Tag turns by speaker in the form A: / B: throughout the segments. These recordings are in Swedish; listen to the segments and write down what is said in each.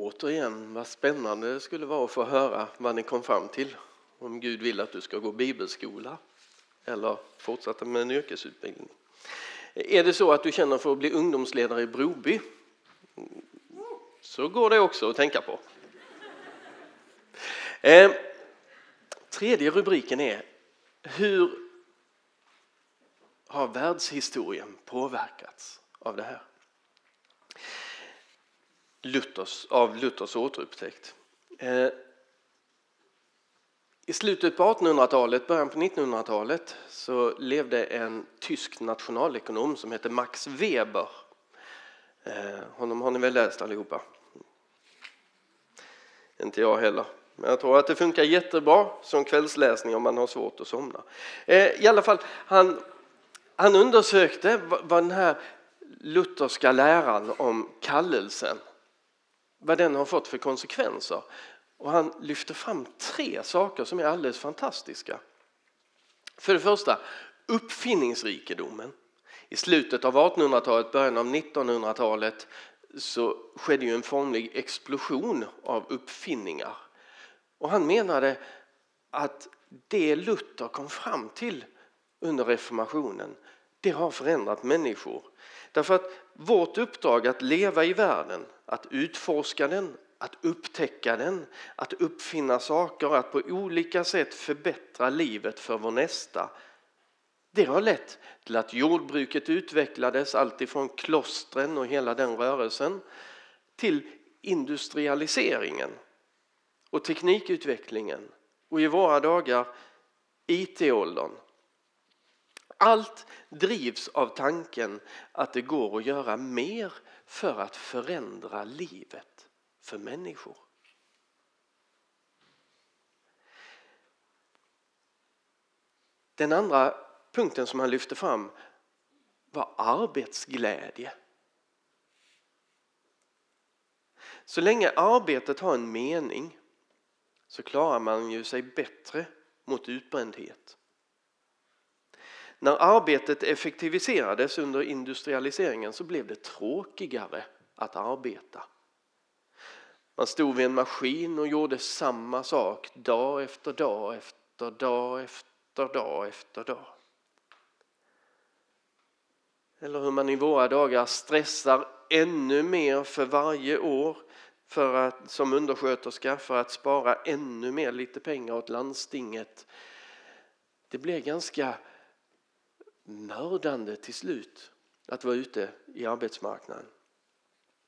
A: Återigen, vad spännande det skulle vara att få höra vad ni kom fram till. Om Gud vill att du ska gå bibelskola eller fortsätta med en yrkesutbildning. Är det så att du känner för att bli ungdomsledare i Broby så går det också att tänka på. Eh, tredje rubriken är Hur har världshistorien påverkats av det här? Luthers, av Luthers återupptäckt. Eh, I slutet på 1800-talet, början på 1900-talet så levde en tysk nationalekonom som hette Max Weber. Eh, honom har ni väl läst allihopa? Inte jag heller. Men jag tror att det funkar jättebra som kvällsläsning om man har svårt att somna. Eh, I alla fall, han, han undersökte vad den här lutherska läran om kallelsen vad den har fått för konsekvenser. Och han lyfter fram tre saker som är alldeles fantastiska. För det första uppfinningsrikedomen. I slutet av 1800-talet, början av 1900-talet så skedde ju en formlig explosion av uppfinningar. Och han menade att det Luther kom fram till under reformationen det har förändrat människor. Därför att vårt uppdrag att leva i världen, att utforska den, att upptäcka den, att uppfinna saker, att på olika sätt förbättra livet för vår nästa. Det har lett till att jordbruket utvecklades alltifrån klostren och hela den rörelsen till industrialiseringen och teknikutvecklingen och i våra dagar IT-åldern allt drivs av tanken att det går att göra mer för att förändra livet för människor. Den andra punkten som han lyfte fram var arbetsglädje. Så länge arbetet har en mening så klarar man ju sig bättre mot utbrändhet. När arbetet effektiviserades under industrialiseringen så blev det tråkigare att arbeta. Man stod vid en maskin och gjorde samma sak dag efter dag efter dag efter dag efter dag. Eller hur man i våra dagar stressar ännu mer för varje år för att, som undersköterska för att spara ännu mer lite pengar åt landstinget. Det blir ganska mördande till slut att vara ute i arbetsmarknaden.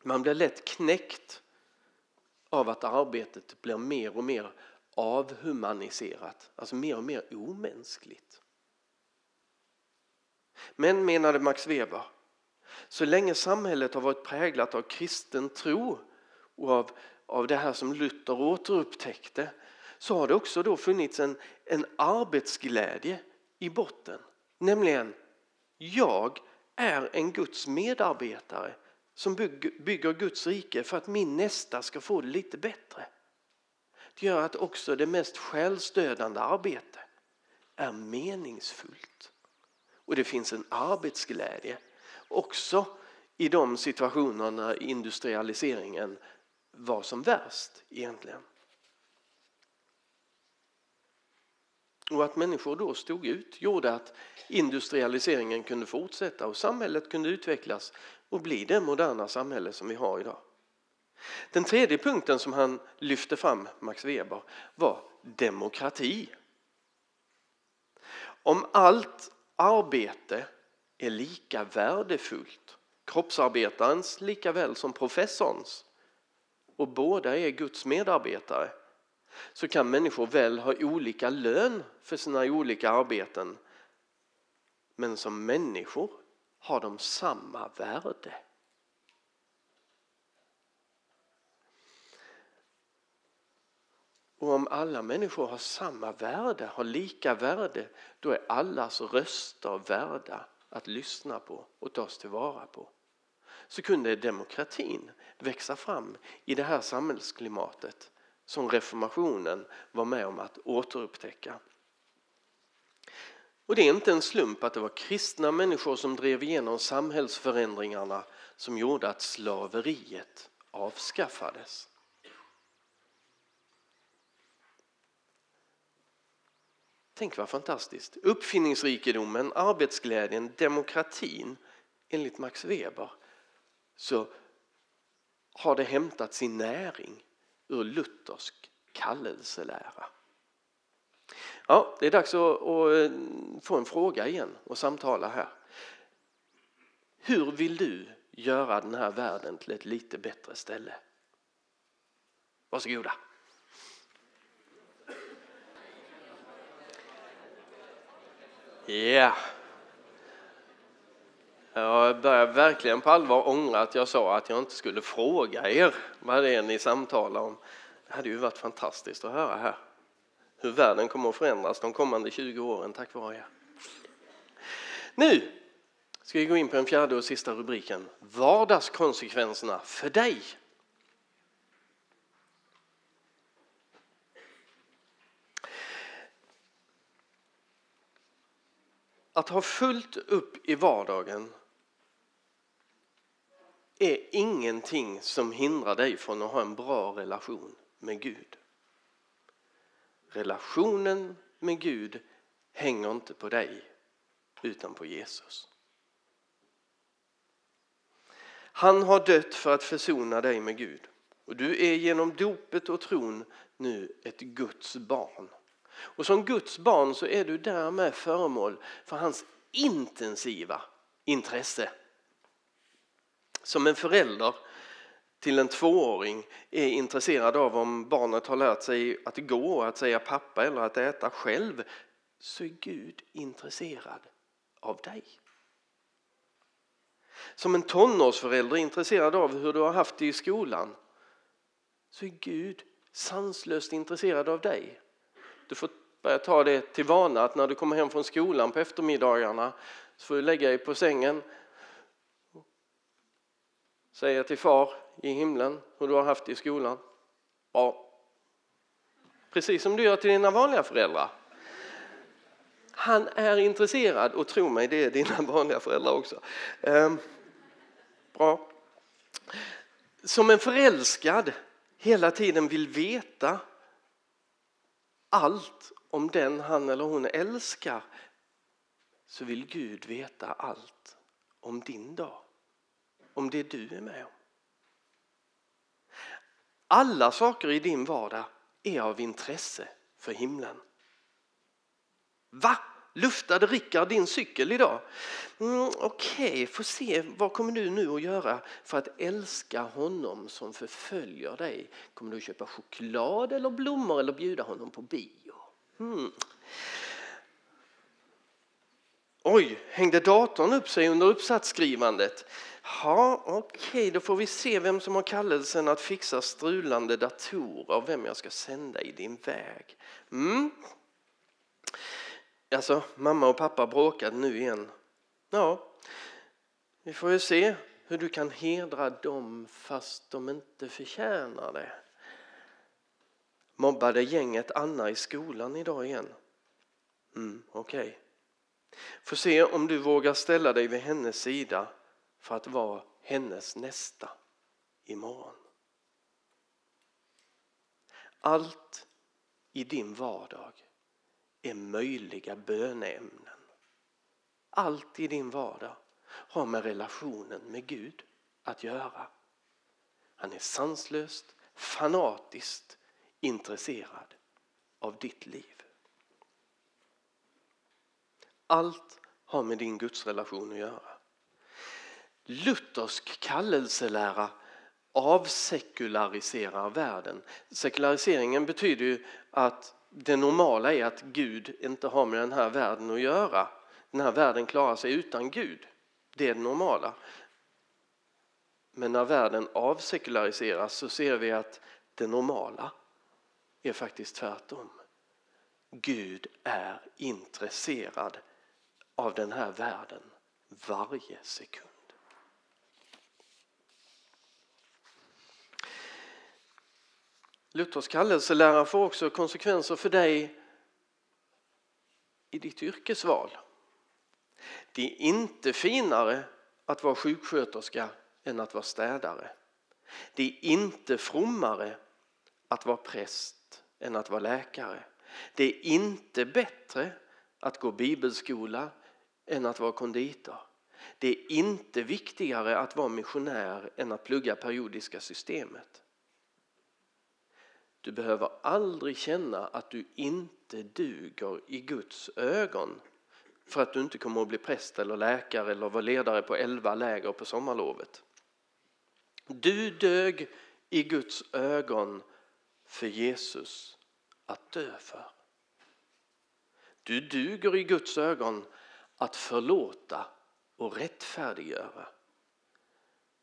A: Man blir lätt knäckt av att arbetet blir mer och mer avhumaniserat, alltså mer och mer omänskligt. Men, menade Max Weber, så länge samhället har varit präglat av kristen tro och av, av det här som Luther återupptäckte så har det också då funnits en, en arbetsglädje i botten. Nämligen, jag är en Guds medarbetare som bygger Guds rike för att min nästa ska få det lite bättre. Det gör att också det mest självstödande arbete är meningsfullt. Och det finns en arbetsglädje också i de situationer när industrialiseringen var som värst egentligen. Och att människor då stod ut gjorde att industrialiseringen kunde fortsätta och samhället kunde utvecklas och bli det moderna samhälle som vi har idag. Den tredje punkten som han lyfte fram, Max Weber, var demokrati. Om allt arbete är lika värdefullt, kroppsarbetarens lika väl som professorns, och båda är Guds medarbetare, så kan människor väl ha olika lön för sina olika arbeten. Men som människor har de samma värde. Och om alla människor har samma värde, har lika värde, då är allas röster värda att lyssna på och tas tillvara på. Så kunde demokratin växa fram i det här samhällsklimatet som reformationen var med om att återupptäcka. Och det är inte en slump att det var kristna människor som drev igenom samhällsförändringarna som gjorde att slaveriet avskaffades. Tänk vad fantastiskt! Uppfinningsrikedomen, arbetsglädjen, demokratin enligt Max Weber så har det hämtat sin näring ur luthersk kallelselära. Ja, det är dags att, att eh, få en fråga igen och samtala här. Hur vill du göra den här världen till ett lite bättre ställe? Varsågoda. Ja. Yeah. Jag börjar verkligen på allvar ångra att jag sa att jag inte skulle fråga er vad det är ni samtalar om. Det hade ju varit fantastiskt att höra här hur världen kommer att förändras de kommande 20 åren tack vare er. Nu ska vi gå in på den fjärde och sista rubriken. Vardagskonsekvenserna för dig. Att ha fullt upp i vardagen är ingenting som hindrar dig från att ha en bra relation med Gud. Relationen med Gud hänger inte på dig utan på Jesus. Han har dött för att försona dig med Gud och du är genom dopet och tron nu ett Guds barn. Och som Guds barn så är du därmed föremål för hans intensiva intresse. Som en förälder till en tvååring är intresserad av om barnet har lärt sig att gå, att säga pappa eller att äta själv så är Gud intresserad av dig. Som en tonårsförälder är intresserad av hur du har haft det i skolan så är Gud sanslöst intresserad av dig. Du får börja ta det till vana att när du kommer hem från skolan på eftermiddagarna så får du lägga dig på sängen säga till far i himlen hur du har haft det i skolan. Ja, precis som du gör till dina vanliga föräldrar. Han är intresserad och tro mig, det är dina vanliga föräldrar också. Ehm, bra. Som en förälskad hela tiden vill veta allt om den han eller hon älskar så vill Gud veta allt om din dag. Om det du är med om. Alla saker i din vardag är av intresse för himlen. Va? Luftade Rickard din cykel idag? Mm, Okej, okay, får se. Vad kommer du nu att göra för att älska honom som förföljer dig? Kommer du att köpa choklad eller blommor eller bjuda honom på bio? Mm. Oj, hängde datorn upp sig under uppsatsskrivandet? Ja, okej, okay, då får vi se vem som har kallelsen att fixa strulande datorer och vem jag ska sända i din väg. Mm. Alltså, mamma och pappa bråkade nu igen. Ja, vi får ju se hur du kan hedra dem fast de inte förtjänar det. Mobbade gänget Anna i skolan idag igen. Mm, Okej. Okay. Får se om du vågar ställa dig vid hennes sida för att vara hennes nästa imorgon. Allt i din vardag är möjliga böneämnen. Allt i din vardag har med relationen med Gud att göra. Han är sanslöst, fanatiskt intresserad av ditt liv. Allt har med din gudsrelation att göra. Luthersk kallelselära avsekulariserar världen. Sekulariseringen betyder ju att det normala är att Gud inte har med den här världen att göra. Den här världen klarar sig utan Gud. Det är det normala. Men när världen avsekulariseras så ser vi att det normala är faktiskt tvärtom. Gud är intresserad av den här världen varje sekund. Luthers kallelselära får också konsekvenser för dig i ditt yrkesval. Det är inte finare att vara sjuksköterska än att vara städare. Det är inte frommare att vara präst än att vara läkare. Det är inte bättre att gå bibelskola än att vara konditor. Det är inte viktigare att vara missionär än att plugga periodiska systemet. Du behöver aldrig känna att du inte duger i Guds ögon för att du inte kommer att bli präst eller läkare eller vara ledare på elva läger på sommarlovet. Du dög i Guds ögon för Jesus att dö för. Du duger i Guds ögon att förlåta och rättfärdiggöra.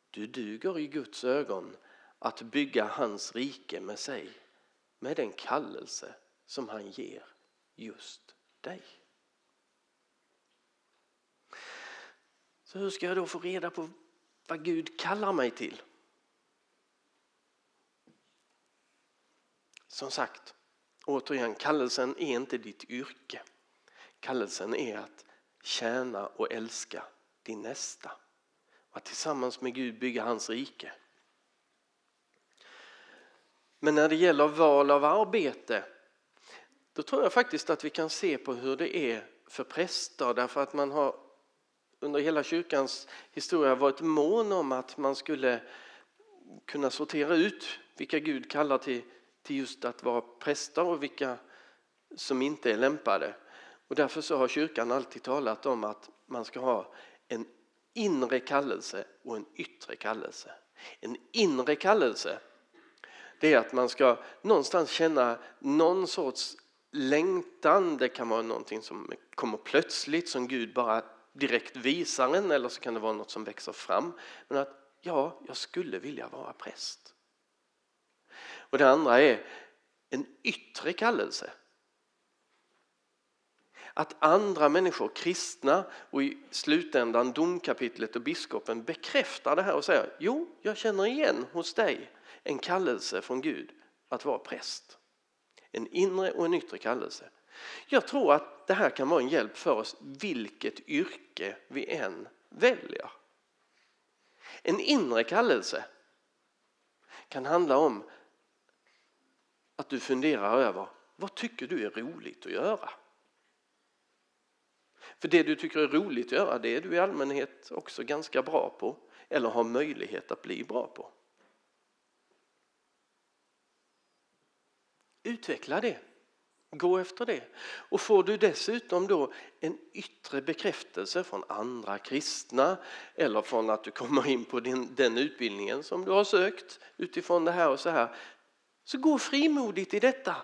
A: Du duger i Guds ögon att bygga hans rike med sig med den kallelse som han ger just dig. Så hur ska jag då få reda på vad Gud kallar mig till? Som sagt, återigen, kallelsen är inte ditt yrke. Kallelsen är att tjäna och älska din nästa. Att tillsammans med Gud bygga hans rike. Men när det gäller val av arbete då tror jag faktiskt att vi kan se på hur det är för präster därför att man har under hela kyrkans historia varit mån om att man skulle kunna sortera ut vilka Gud kallar till, till just att vara präster och vilka som inte är lämpade. Och därför så har kyrkan alltid talat om att man ska ha en inre kallelse och en yttre kallelse. En inre kallelse det är att man ska någonstans känna någon sorts längtan. Det kan vara någonting som kommer plötsligt som Gud bara direkt visar en eller så kan det vara något som växer fram. Men att ja, jag skulle vilja vara präst. Och det andra är en yttre kallelse. Att andra människor, kristna och i slutändan domkapitlet och biskopen bekräftar det här och säger jo, jag känner igen hos dig en kallelse från Gud att vara präst. En inre och en yttre kallelse. Jag tror att det här kan vara en hjälp för oss vilket yrke vi än väljer. En inre kallelse kan handla om att du funderar över vad tycker du är roligt att göra? För det du tycker är roligt att göra det är du i allmänhet också ganska bra på eller har möjlighet att bli bra på. Utveckla det. Gå efter det. Och får du dessutom då en yttre bekräftelse från andra kristna eller från att du kommer in på din, den utbildningen som du har sökt utifrån det här och så här. Så gå frimodigt i detta.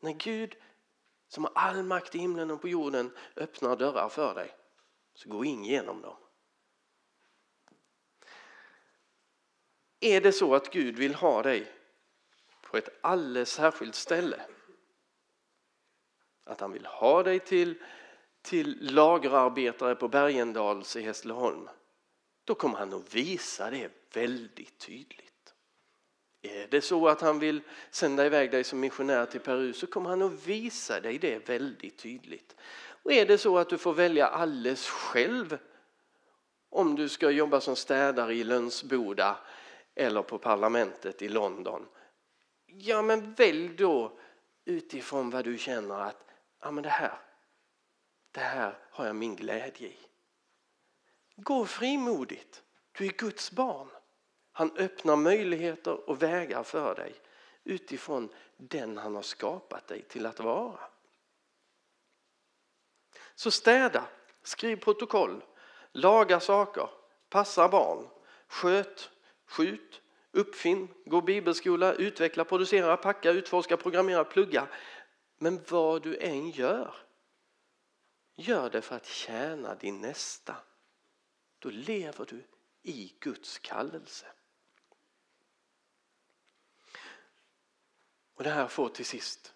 A: När Gud som har all makt i himlen och på jorden öppnar dörrar för dig så gå in genom dem. Är det så att Gud vill ha dig på ett alldeles särskilt ställe. Att han vill ha dig till, till lagerarbetare på Bergendals i Hässleholm. Då kommer han att visa det väldigt tydligt. Är det så att han vill sända iväg dig som missionär till Peru så kommer han att visa dig det väldigt tydligt. Och är det så att du får välja alldeles själv om du ska jobba som städare i Lönsboda eller på parlamentet i London Ja, men välj då utifrån vad du känner att ja, men det, här, det här har jag min glädje i. Gå frimodigt. Du är Guds barn. Han öppnar möjligheter och vägar för dig utifrån den han har skapat dig till att vara. Så städa, skriv protokoll, laga saker, passa barn, sköt, skjut, Uppfinn, gå bibelskola, utveckla, producera, packa, utforska, programmera, plugga. Men vad du än gör, gör det för att tjäna din nästa. Då lever du i Guds kallelse. Och Det här får till sist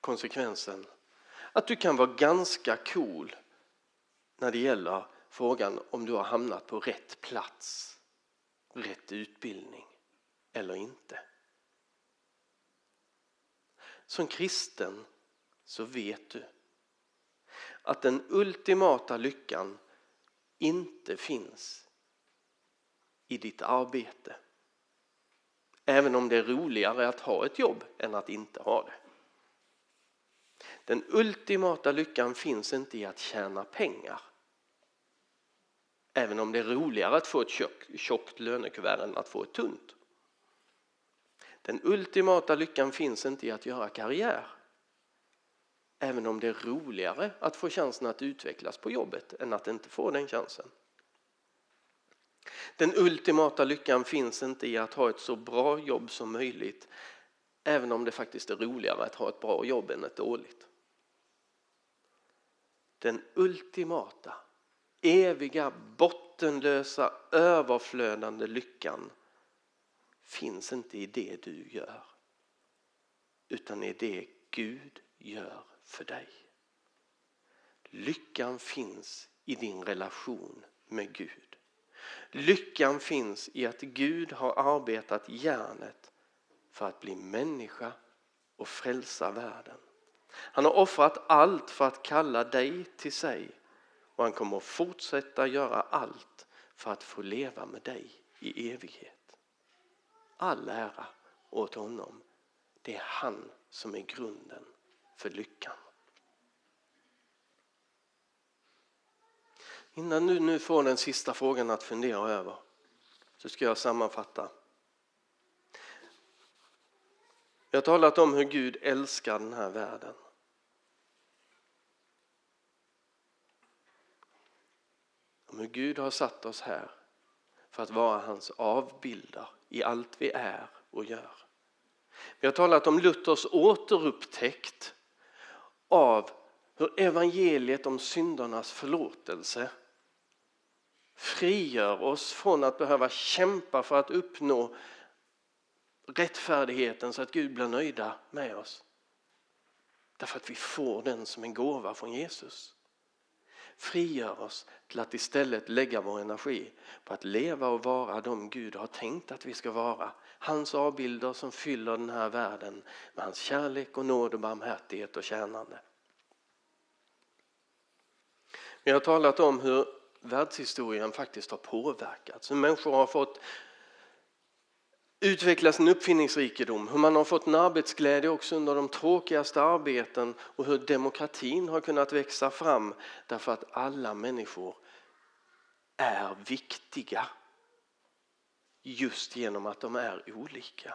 A: konsekvensen att du kan vara ganska cool när det gäller frågan om du har hamnat på rätt plats rätt utbildning eller inte. Som kristen så vet du att den ultimata lyckan inte finns i ditt arbete Även om det är roligare att ha ett jobb än att inte ha det. Den ultimata lyckan finns inte i att tjäna pengar. Även om det är roligare att få ett tjockt, tjockt lönekuvert än att få ett tunt. Den ultimata lyckan finns inte i att göra karriär. Även om det är roligare att få chansen att utvecklas på jobbet än att inte få den chansen. Den ultimata lyckan finns inte i att ha ett så bra jobb som möjligt även om det faktiskt är roligare att ha ett bra jobb än ett dåligt. Den ultimata, eviga, bottenlösa, överflödande lyckan finns inte i det du gör utan i det Gud gör för dig. Lyckan finns i din relation med Gud. Lyckan finns i att Gud har arbetat järnet för att bli människa och frälsa världen. Han har offrat allt för att kalla dig till sig och han kommer att fortsätta göra allt för att få leva med dig i evighet. All ära åt honom. Det är han som är grunden för lyckan. Innan du nu får den sista frågan att fundera över så ska jag sammanfatta. Jag har talat om hur Gud älskar den här världen. Om hur Gud har satt oss här för att vara hans avbilder i allt vi är och gör. Vi har talat om Luthers återupptäckt av hur evangeliet om syndernas förlåtelse frigör oss från att behöva kämpa för att uppnå rättfärdigheten så att Gud blir nöjda med oss. Därför att vi får den som en gåva från Jesus. Frigör oss till att istället lägga vår energi på att leva och vara de Gud har tänkt att vi ska vara. Hans avbilder som fyller den här världen med hans kärlek och nåd och barmhärtighet och tjänande. Vi har talat om hur världshistorien faktiskt har påverkats. Hur människor har fått utveckla sin uppfinningsrikedom, hur man har fått en arbetsglädje också under de tråkigaste arbeten och hur demokratin har kunnat växa fram därför att alla människor är viktiga just genom att de är olika.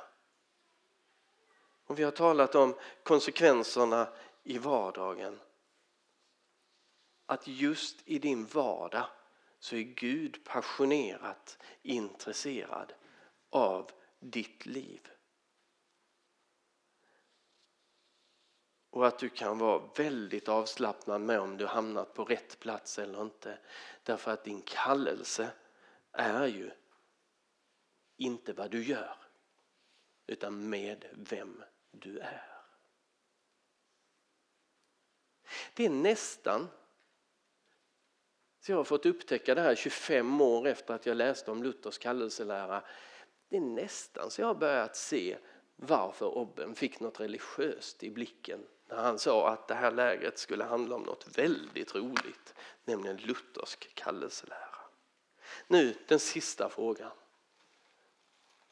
A: Och vi har talat om konsekvenserna i vardagen. Att just i din vardag så är Gud passionerat intresserad av ditt liv. Och att du kan vara väldigt avslappnad med om du hamnat på rätt plats eller inte. Därför att din kallelse är ju inte vad du gör utan med vem du är. Det är nästan så jag har fått upptäcka det här 25 år efter att jag läste om Luthers kallelselära det är nästan så jag har börjat se varför Obben fick något religiöst i blicken när han sa att det här lägret skulle handla om något väldigt roligt, nämligen luthersk kallelselära. Nu den sista frågan.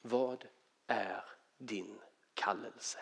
A: Vad är din kallelse?